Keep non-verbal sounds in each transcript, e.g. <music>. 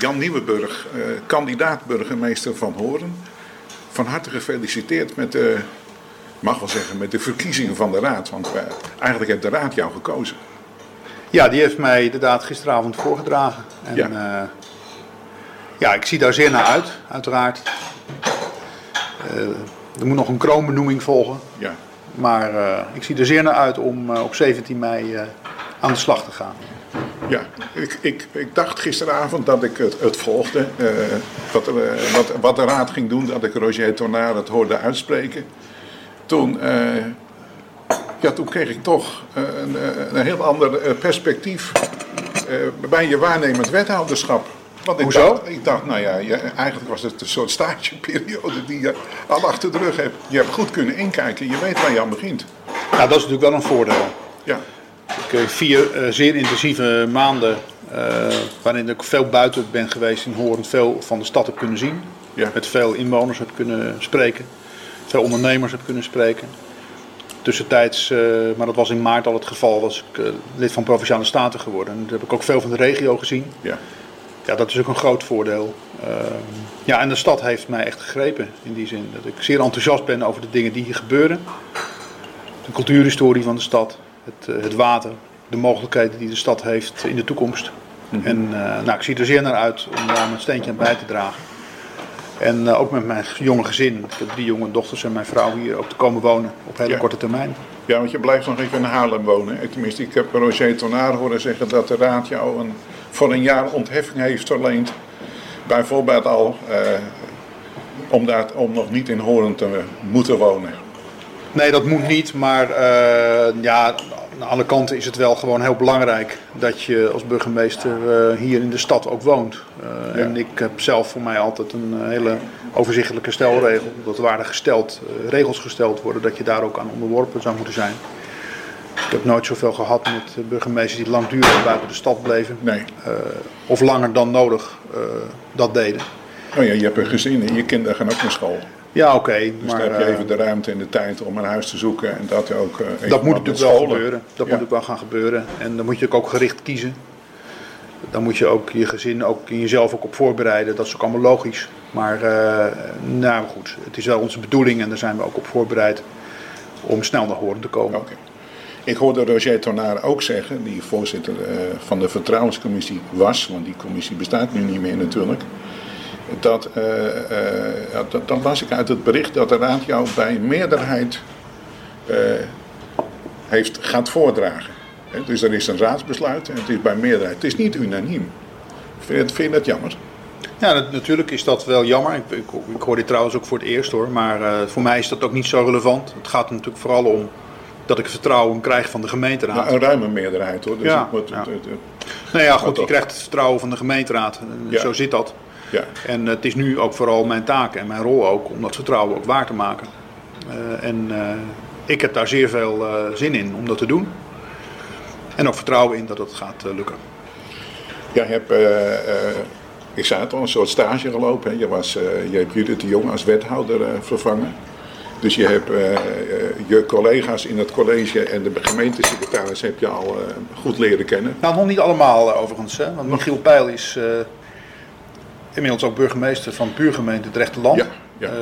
Jan Nieuwenburg, eh, kandidaat burgemeester van Horen. Van harte gefeliciteerd met de, mag wel zeggen, met de verkiezingen van de raad. Want eh, eigenlijk heeft de raad jou gekozen. Ja, die heeft mij inderdaad gisteravond voorgedragen. En, Ja. ja. ja, ik zie daar zeer naar uit, uiteraard. Eh, er moet nog een kroonbenoeming volgen. Ja. Maar eh, ik zie er zeer naar uit om eh, op 17 mei eh, aan de slag te gaan. Ja, ik, ik, ik dacht gisteravond dat ik het, het volgde. eh, wat, er, eh, wat, wat de raad ging doen, dat ik Roger Tornaar het hoorde uitspreken. Toen, eh, ja, toen kreeg ik toch een, een heel ander perspectief bij je waarnemend wethouderschap. Want ik Hoezo? Dacht, ik dacht, nou ja, je- eigenlijk was het een soort stageperiode die je al achter de rug hebt. Je hebt goed kunnen inkijken, je weet waar je aan begint. Nou, dat is natuurlijk wel een voordeel. Ja, Ik heb vier eh, zeer intensieve maanden eh, waarin ik veel buiten ben geweest in Horen, veel van de stad heb kunnen zien. Ja. Met veel inwoners heb kunnen spreken, veel ondernemers heb kunnen spreken. Tussentijds, eh, maar dat was in maart al het geval, was ik eh, lid van Provinciale Staten geworden. En toen heb ik ook veel van de regio gezien. ja, Ja, dat is ook een groot voordeel. Ehm, ja, en de stad heeft mij echt gegrepen in die zin. Dat ik zeer enthousiast ben over de dingen die hier gebeuren. De cultuurhistorie van de stad, het, eh, het water, de mogelijkheden die de stad heeft in de toekomst. En eh, nou, ik zie er zeer naar uit om daar mijn steentje aan bij te dragen. En eh, ook met mijn jonge gezin, ik heb drie jonge dochters en mijn vrouw hier ook te komen wonen op hele Ja. korte termijn. Ja, want je blijft nog even in Haarlem wonen. Tenminste, ik heb Roger Tonaar horen zeggen dat de raad jou een, voor een jaar ontheffing heeft verleend. Bijvoorbeeld al eh, om, daar, om nog niet in Horen te moeten wonen. Nee, dat moet niet. Maar eh, ja, aan alle kanten is het wel gewoon heel belangrijk dat je als burgemeester eh, hier in de stad ook woont. Eh, Ja. En ik heb zelf voor mij altijd een hele overzichtelijke stelregel. Dat waar er gesteld, regels gesteld worden, dat je daar ook aan onderworpen zou moeten zijn. Ik heb nooit zoveel gehad met burgemeesters die langdurig buiten de stad bleven. Nee. of langer dan nodig dat deden. Oh ja, je hebt een gezin en je kinderen gaan ook naar school. Ja, oké. Dus maar dan heb je eh, even de ruimte en de tijd om een huis te zoeken. En dat ook. eh, Dat moet natuurlijk wel gebeuren. Dat Ja. moet ook wel gaan gebeuren. En dan moet je ook gericht kiezen. Dan moet je ook je gezin ook en jezelf ook op voorbereiden. Dat is ook allemaal logisch. Maar eh, nou goed, het is wel onze bedoeling en daar zijn we ook op voorbereid om snel naar horen te komen. Ik hoorde Roger Tonaar ook zeggen, die voorzitter eh, van de vertrouwenscommissie was, want die commissie bestaat nu niet meer natuurlijk. Dat, ja, dat, dan las ik uit het bericht dat de raad jou bij meerderheid eh, heeft, gaat voordragen. Dus er is een raadsbesluit en het is bij meerderheid. Het is niet unaniem. Vind je, het- vind je dat jammer? Ja, nat- natuurlijk is dat wel jammer. Ik, ik, ik hoor dit trouwens ook voor het eerst hoor. Maar voor mij is dat ook niet zo relevant. Het gaat er natuurlijk vooral om dat ik vertrouwen krijg van de gemeenteraad. Nou, een ruime meerderheid hoor. Dus Ja, ik moet, ja. het- het- nou ja, goed, je krijgt het vertrouwen van de gemeenteraad. Ja. Zo zit dat. Ja. En het is nu ook vooral mijn taak en mijn rol ook om dat vertrouwen ook waar te maken. Eh, en eh, ik heb daar zeer veel eh, zin in om dat te doen. En ook vertrouwen in dat het gaat lukken. Jij hebt, ik zei het al, een soort stage gelopen. Hè? Je, was, je hebt Judith de Jong als wethouder vervangen. Dus je hebt je collega's in het college en de gemeentesecretaris heb je al goed leren kennen. Nou, nog niet allemaal overigens. Hè? Want Michiel Peil is inmiddels ook burgemeester van buurgemeente Drechterland. Ja, ja. Eh,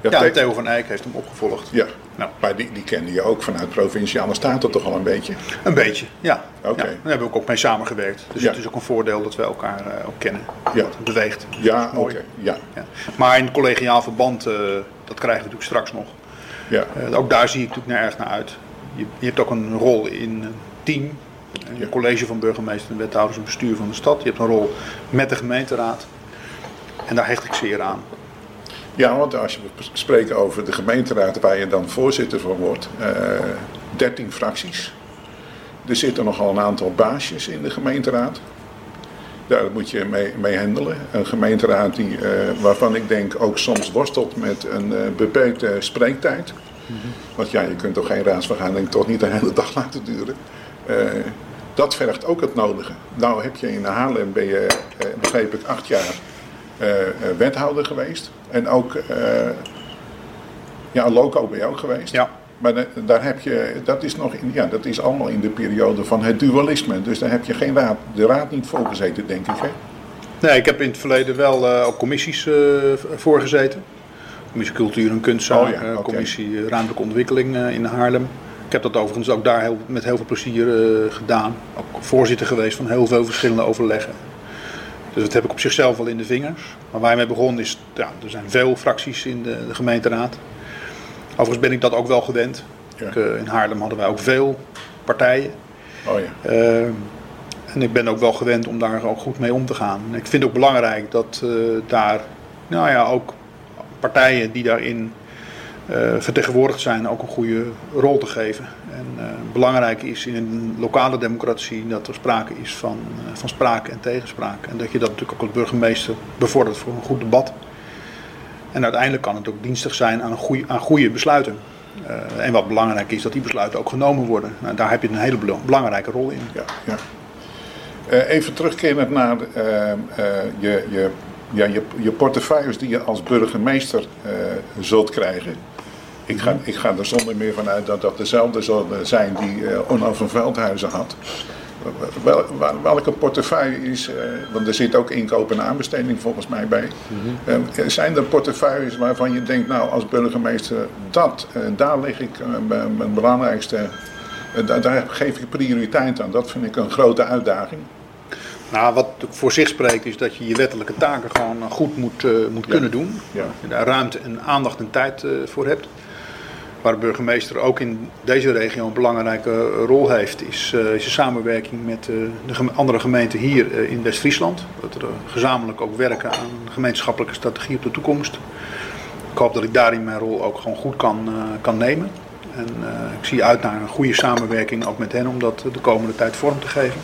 Ja, Theo- van Eyck heeft hem opgevolgd. Ja, Nou. maar die, die kende je ook vanuit Provinciale Staten toch al een beetje. Een beetje, ja. Oké. ja. Daar hebben we ook mee samengewerkt. Dus Ja. het is ook een voordeel dat we elkaar eh, ook kennen. Ja. Dat beweegt. Ja, oké. Ja, Ja. Maar in collegiaal verband, eh, dat krijgen we natuurlijk straks nog. ja. Ook daar zie ik natuurlijk naar erg naar uit. Je, je hebt ook een rol in een team. Een college van burgemeester en wethouders en bestuur van de stad. Je hebt een rol met de gemeenteraad. En daar hecht ik zeer aan. Ja, want als je spreken over de gemeenteraad waar je dan voorzitter van wordt, eh 13 fracties. Er zitten nogal een aantal baasjes in de gemeenteraad. Daar moet je mee, mee handelen. Een gemeenteraad die, eh, waarvan ik denk ook soms worstelt met een eh, beperkte spreektijd. Want ja, je kunt toch geen raadsvergadering toch niet de hele dag <laughs> laten duren. Dat vergt ook het nodige. Nou heb je in Haarlem, ben je, begreep ik, acht jaar wethouder geweest. En ook, eh, ja, loco ben je ook geweest. Ja. Maar da- daar heb je, dat is, nog in, ja, dat is allemaal in de periode van het dualisme. Dus daar heb je geen raad, de raad niet voor gezeten, denk ik. Hè? Nee, ik heb in het verleden wel uh, ook commissies uh, voorgezeten. Commissie Cultuur en Kunstzaken, oh ja, okay. Commissie Ruimtelijke Ontwikkeling in Haarlem. Ik heb dat overigens ook daar heel, met heel veel plezier gedaan. Ook voorzitter geweest van heel veel verschillende overleggen. Dus dat heb ik op zichzelf wel in de vingers. Maar waar je mee begon is, ja, er zijn veel fracties in de, de gemeenteraad. Overigens ben ik dat ook wel gewend. Ja. Ik, in Haarlem hadden wij ook veel partijen. Oh ja. En ik ben ook wel gewend om daar ook goed mee om te gaan. ik vind het ook belangrijk dat uh, daar nou ja, ook partijen die daarin vertegenwoordigd zijn ook een goede rol te geven. En uh, belangrijk is in een lokale democratie dat er sprake is van, van sprake en tegenspraak. En dat je dat natuurlijk ook als burgemeester bevordert voor een goed debat. En uiteindelijk kan het ook dienstig zijn aan, een goede, aan goede besluiten. en wat belangrijk is, dat die besluiten ook genomen worden. Nou, daar heb je een hele belangrijke rol in. Ja, ja. Even terugkerend naar je, je, ja, je, je portefeuilles die je als burgemeester zult krijgen. Ik ga, ik ga er zonder meer vanuit dat dat dezelfde zullen zijn die Onno van Veldhuizen had. Wel, welke portefeuille is, want er zit ook inkoop en aanbesteding volgens mij bij. Mm -hmm. zijn er portefeuilles waarvan je denkt, nou als burgemeester, dat, daar lig ik mijn belangrijkste, daar geef ik prioriteit aan. Dat vind ik een grote uitdaging. Nou, wat voor zich spreekt is dat je je wettelijke taken gewoon eh, goed moet, uh, moet kunnen doen. Ja. Je daar ruimte en aandacht en tijd uh, voor hebt. Waar de burgemeester ook in deze regio een belangrijke rol heeft, is, uh, is de samenwerking met de andere gemeenten hier in West-Friesland. Dat we gezamenlijk ook werken aan een gemeenschappelijke strategie op de toekomst. Ik hoop dat ik daarin mijn rol ook gewoon goed kan, kan nemen. En ik zie uit naar een goede samenwerking ook met hen om dat de komende tijd vorm te geven.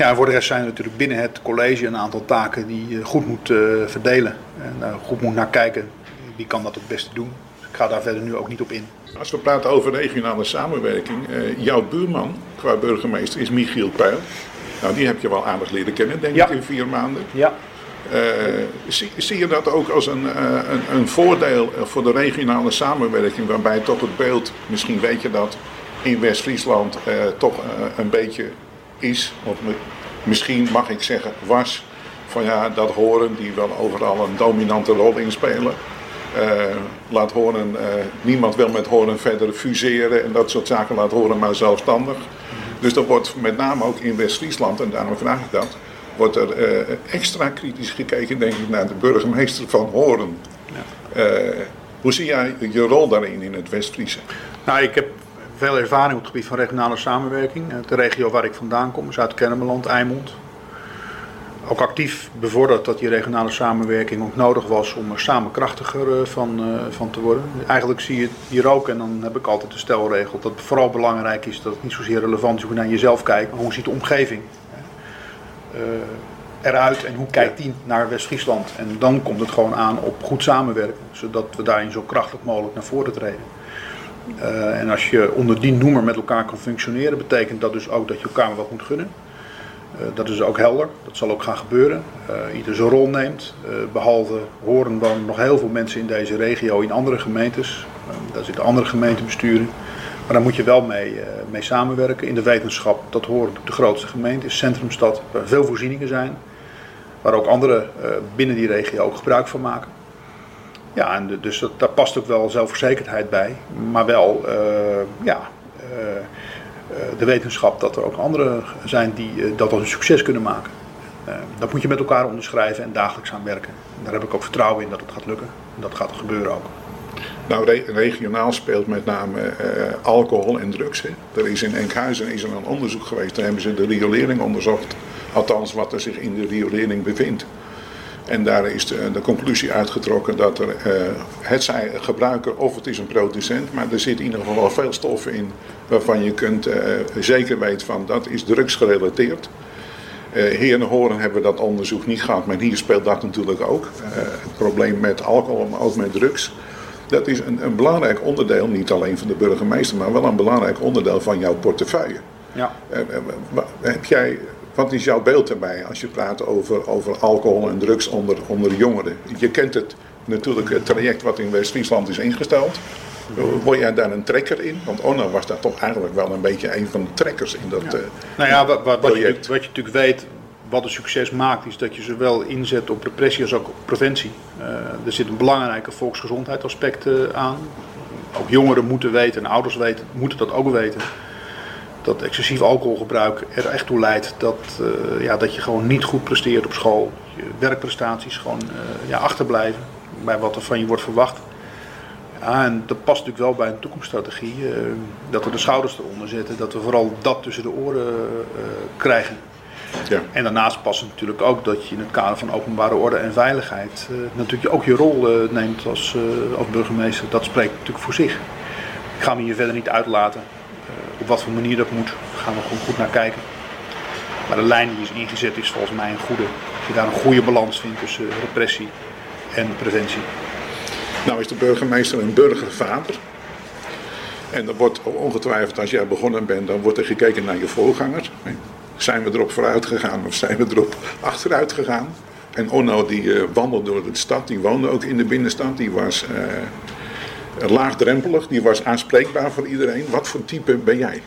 Ja, voor de rest zijn er natuurlijk binnen het college een aantal taken die je goed moet uh, verdelen. En uh, goed moet naar kijken wie kan dat het beste doen. Dus ik ga daar verder nu ook niet op in. Als we praten over regionale samenwerking, jouw buurman qua burgemeester is Michiel Peil. Nou, die heb je wel aardig leren kennen, denk ik, in vier maanden. Ja. Zie, zie, je dat ook als een, een, een, voordeel voor de regionale samenwerking, waarbij toch het beeld, misschien weet je dat, in West-Friesland toch een beetje is, of misschien mag ik zeggen was, van ja, dat horen die wel overal een dominante rol inspelen. Uh, laat horen, uh, niemand wil met horen verder fuseren en dat soort zaken laat horen maar zelfstandig. Dus er wordt met name ook in West-Friesland, en daarom vraag ik dat, wordt er uh, extra kritisch gekeken denk ik naar de burgemeester van Horen. Ja. hoe zie jij je rol daarin in het West-Friese? Nou, ik heb veel ervaring op het gebied van regionale samenwerking. Eh, de regio waar ik vandaan kom, Zuid-Kennemerland, Eimond. Ook actief bevorderd dat die regionale samenwerking ook nodig was om er samen krachtiger eh, van, uh, van te worden. Eigenlijk zie je het hier ook, en dan heb ik altijd de stelregel, dat het vooral belangrijk is dat het niet zozeer relevant is hoe je naar jezelf kijkt, maar hoe ziet de omgeving eruit en hoe kijkt die naar West-Friesland. En dan komt het gewoon aan op goed samenwerken, zodat we daarin zo krachtig mogelijk naar voren treden. Uh, en als je onder die noemer met elkaar kan functioneren, betekent dat dus ook dat je elkaar wat moet gunnen. Uh, dat is ook helder, dat zal ook gaan gebeuren. Uh, ieder zijn rol neemt. behalve horen wonen nog heel veel mensen in deze regio in andere gemeentes. daar zitten andere gemeentebesturen. Maar daar moet je wel mee, mee samenwerken. In de wetenschap, dat horen de grootste gemeente, is centrumstad, waar veel voorzieningen zijn. Waar ook anderen binnen die regio ook gebruik van maken. Ja, en dus dat, daar past ook wel zelfverzekerdheid bij. Maar wel uh, ja, uh, de wetenschap dat er ook anderen zijn die dat als een succes kunnen maken. dat moet je met elkaar onderschrijven en dagelijks aan werken. En daar heb ik ook vertrouwen in dat het gaat lukken. En dat gaat gebeuren ook. Nou, regionaal speelt met name alcohol en drugs. Er is in Enkhuizen is er een onderzoek geweest. Daar hebben ze de riolering onderzocht. Althans, wat er zich in de riolering bevindt. En daar is de, de conclusie uitgetrokken dat er, uh, het zij gebruiker of het is een producent, maar er zit in ieder geval wel veel stoffen in waarvan je kunt uh, zeker weten van dat is drugsgerelateerd. Uh, hier in Horen hebben we dat onderzoek niet gehad, maar hier speelt dat natuurlijk ook. het probleem met alcohol, maar ook met drugs. Dat is een, een, belangrijk onderdeel, niet alleen van de burgemeester, maar wel een belangrijk onderdeel van jouw portefeuille. Ja. heb jij wat is jouw beeld daarbij als je praat over, over alcohol en drugs onder, onder jongeren? Je kent het natuurlijk het traject wat in West-Friesland is ingesteld. Word jij daar een trekker in? Want Onno was daar toch eigenlijk wel een beetje een van de trekkers in dat ja. Uh, nou ja, wat, wat, wat, je, wat je natuurlijk weet wat een succes maakt, is dat je zowel inzet op repressie als ook op preventie. Uh, er zit een belangrijke volksgezondheidsaspect uh, aan. Ook jongeren moeten weten en ouders weten, moeten dat ook weten. Dat excessief alcoholgebruik er echt toe leidt dat, uh, ja, dat je gewoon niet goed presteert op school. Je werkprestaties gewoon ja, achterblijven bij wat er van je wordt verwacht. Ja, en dat past natuurlijk wel bij een toekomststrategie. dat we de schouders eronder zetten. Dat we vooral dat tussen de oren krijgen. Ja. En daarnaast past het natuurlijk ook dat je in het kader van openbare orde en veiligheid natuurlijk ook je rol neemt als, als burgemeester. Dat spreekt natuurlijk voor zich. Ik ga me hier verder niet uitlaten. Op wat voor manier dat moet, daar gaan we gewoon goed naar kijken. Maar de lijn die is ingezet is volgens mij een goede. Als je daar een goede balans vindt tussen repressie en preventie. Nou is de burgemeester een burgervader. En er wordt ongetwijfeld, als jij begonnen bent, dan wordt er gekeken naar je voorganger. Zijn we erop vooruit gegaan of zijn we erop <laughs> achteruit gegaan? En Onno die uh, wandelde door de stad, die woonde ook in de binnenstad, die was uh, laagdrempelig, die was aanspreekbaar voor iedereen. Wat voor type ben jij?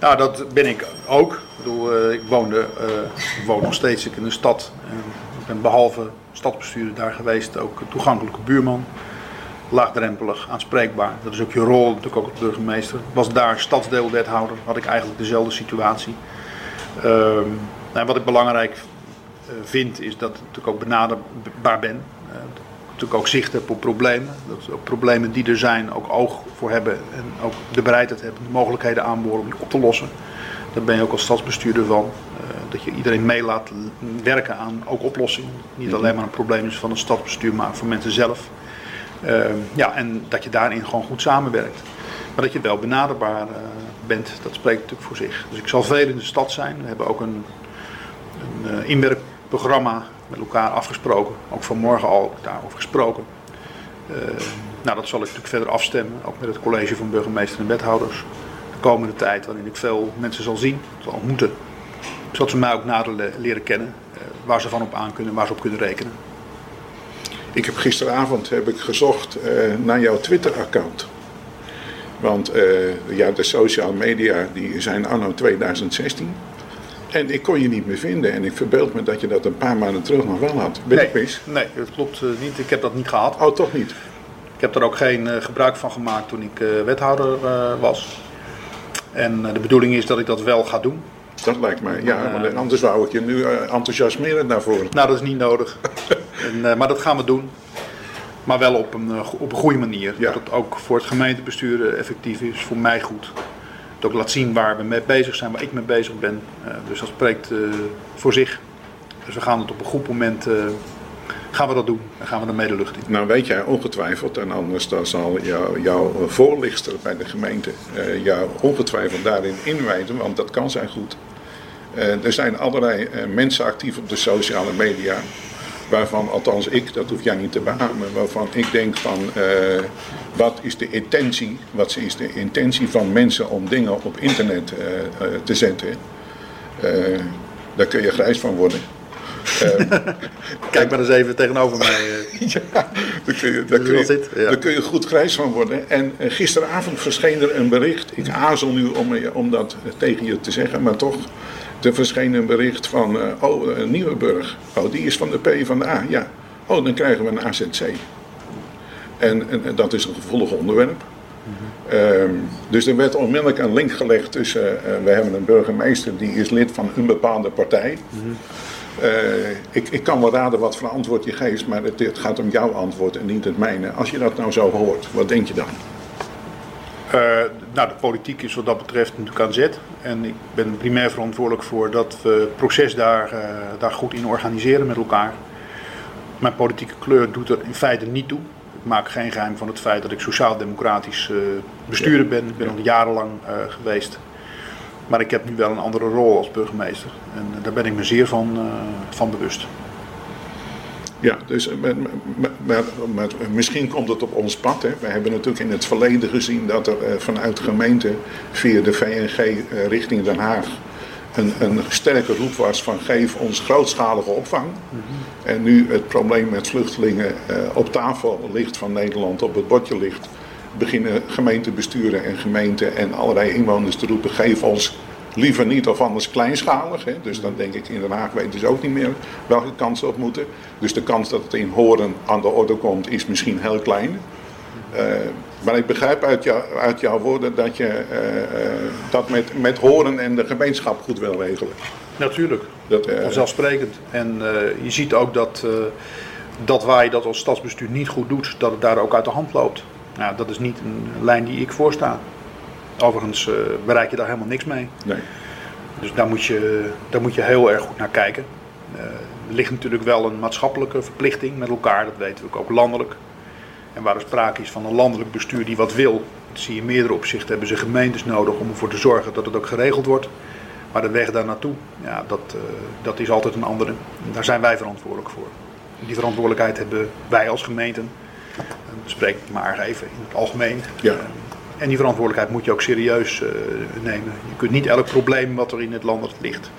Nou, dat ben ik ook. Ik, ik woonde, ik woon nog steeds in de stad. ik ben behalve stadsbestuurder daar geweest ook toegankelijke buurman. Laagdrempelig, aanspreekbaar. Dat is ook je rol, natuurlijk ook als burgemeester. Was daar stadsdeelwethouder, had ik eigenlijk dezelfde situatie. Uh, nou, wat ik belangrijk uh, vind is dat ik ook benaderbaar ben. Natuurlijk ook zicht heb op problemen. Dat ook problemen die er zijn ook oog voor hebben. En ook de bereidheid hebben, de mogelijkheden aanboren om die op te lossen. Daar ben je ook als stadsbestuurder van. Uh, dat je iedereen mee laat werken aan ook oplossingen. Niet alleen maar een probleem is van het stadsbestuur, maar voor mensen zelf. Ehm, ja, en dat je daarin gewoon goed samenwerkt. Maar dat je wel benaderbaar bent, dat spreekt natuurlijk voor zich. Dus ik zal veel in de stad zijn. We hebben ook een, een uh, inwerkprogramma met elkaar afgesproken. Ook vanmorgen al daarover gesproken. Uh, nou, dat zal ik natuurlijk verder afstemmen, ook met het college van burgemeester en wethouders. De komende tijd, waarin ik veel mensen zal zien, zal ontmoeten. Zodat ze mij ook nader leren kennen, uh, waar ze van op aan kunnen, waar ze op kunnen rekenen. Ik heb gisteravond heb ik gezocht naar jouw Twitter-account. Want ja, de social media die zijn anno 2016. En ik kon je niet meer vinden. En ik verbeeld me dat je dat een paar maanden terug nog wel had. Ben nee, ik mis? Nee, dat klopt uh, niet. Ik heb dat niet gehad. Oh, toch niet? Ik heb er ook geen uh, gebruik van gemaakt toen ik wethouder was. En de bedoeling is dat ik dat wel ga doen. Dat lijkt mij, ja. Want anders wou ik je nu enthousiasmeren daarvoor. Nou, dat is niet nodig. <laughs> en, maar dat gaan we doen. Maar wel op een, eh, op een goede manier. Ja. Dat het ook voor het gemeentebestuur eh, effectief is, voor mij goed. Dat ook laat zien waar we mee bezig zijn, waar ik mee bezig ben. Uh, dus dat spreekt uh, voor zich. Dus we gaan het op een goed moment uh, gaan we dat doen. Dan gaan we de lucht in. Nou weet jij ongetwijfeld, en anders dan zal jou, jouw voorlichter bij de gemeente jou ongetwijfeld daarin inwijden, want dat kan zijn goed. er zijn allerlei mensen actief op de sociale media waarvan althans ik, dat hoef jij niet te beamen, waarvan ik denk van uh, wat is de intentie, wat is de intentie van mensen om dingen op internet uh, uh, te zetten. daar kun je grijs van worden. <laughs> Kijk maar eens even tegenover mij. <laughs> ja, daar kun, je, daar, kun je, daar kun je goed grijs van worden. En gisteravond verscheen er een bericht. Ik aarzel nu om, om dat tegen je te zeggen, maar toch er verscheen een bericht van, uh, oh, uh, Nieuweburg. Oh, die is van de P van de A. Ja. Oh, dan krijgen we een AZC. En, en, en dat is een gevoelig onderwerp. Mm-hmm. um, dus er werd onmiddellijk een link gelegd tussen, uh, we hebben een burgemeester die is lid van een bepaalde partij. Mm-hmm. ik, ik kan wel raden wat voor antwoord je geeft, maar het, het gaat om jouw antwoord en niet het mijne. Als je dat nou zo hoort, wat denk je dan? Uh, nou, de politiek is wat dat betreft natuurlijk aan zet. En ik ben primair verantwoordelijk voor dat we het proces daar, uh, daar goed in organiseren met elkaar. Mijn politieke kleur doet er in feite niet toe. Ik maak geen geheim van het feit dat ik sociaal-democratisch uh, bestuurder ben. Ik ben al jarenlang geweest. Maar ik heb nu wel een andere rol als burgemeester. En daar ben ik me zeer van, van bewust. Ja, dus maar, maar, maar, misschien komt het op ons pad. Hè. We hebben natuurlijk in het verleden gezien dat er uh, vanuit de gemeente via de VNG uh, richting Den Haag een, een sterke roep was van geef ons grootschalige opvang. Mm -hmm. En nu het probleem met vluchtelingen uh, op tafel ligt van Nederland, op het bordje ligt, beginnen gemeentebesturen en gemeenten en allerlei inwoners te roepen geef ons liever niet of anders kleinschalig. Hè. Dus dan denk ik in Den Haag weten ze ook niet meer welke kant ze op moeten. Dus de kans dat het in Horen aan de orde komt is misschien heel klein. Uh, maar ik begrijp uit, jou, uit jouw woorden dat je uh, dat met, met Horen en de gemeenschap goed wil regelen. Natuurlijk, dat, vanzelfsprekend. En je ziet ook dat, dat wij dat als stadsbestuur niet goed doet, dat het daar ook uit de hand loopt. Nou, dat is niet een lijn die ik voorsta. Overigens uh, bereik je daar helemaal niks mee. Nee. Dus daar moet, je, daar moet je heel erg goed naar kijken. Uh, er ligt natuurlijk wel een maatschappelijke verplichting met elkaar, dat weten we ook landelijk. En waar er sprake is van een landelijk bestuur die wat wil, zie je in meerdere opzichten, hebben ze gemeentes nodig om ervoor te zorgen dat het ook geregeld wordt. Maar de weg daar naartoe, ja, dat, uh, dat is altijd een andere. En daar zijn wij verantwoordelijk voor. Die verantwoordelijkheid hebben wij als gemeenten. Spreek ik maar even in het algemeen. Ja. En die verantwoordelijkheid moet je ook serieus uh, nemen. Je kunt niet elk probleem wat er in het land ligt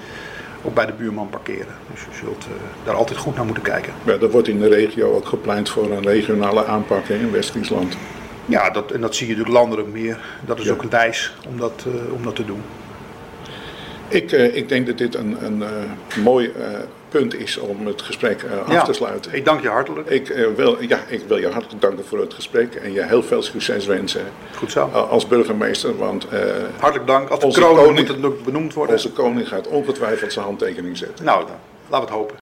ook bij de buurman parkeren. Dus je zult uh, daar altijd goed naar moeten kijken. Ja, er wordt in de regio ook gepleit voor een regionale aanpak hè, in West-Friesland. Ja, dat, en dat zie je natuurlijk landelijk meer. Dat is ja. ook een wijs om dat, uh, om dat te doen. Ik, uh, ik denk dat dit een, een mooi punt is om het gesprek af ja, te sluiten. Ik dank je hartelijk. Ik, wil, ja, ik wil je hartelijk danken voor het gesprek en je heel veel succes wensen. Goed zo. Als burgemeester, want... hartelijk dank. Als de kroning moet het benoemd worden. Onze koning gaat ongetwijfeld zijn handtekening zetten. Nou, dan, laten we het hopen.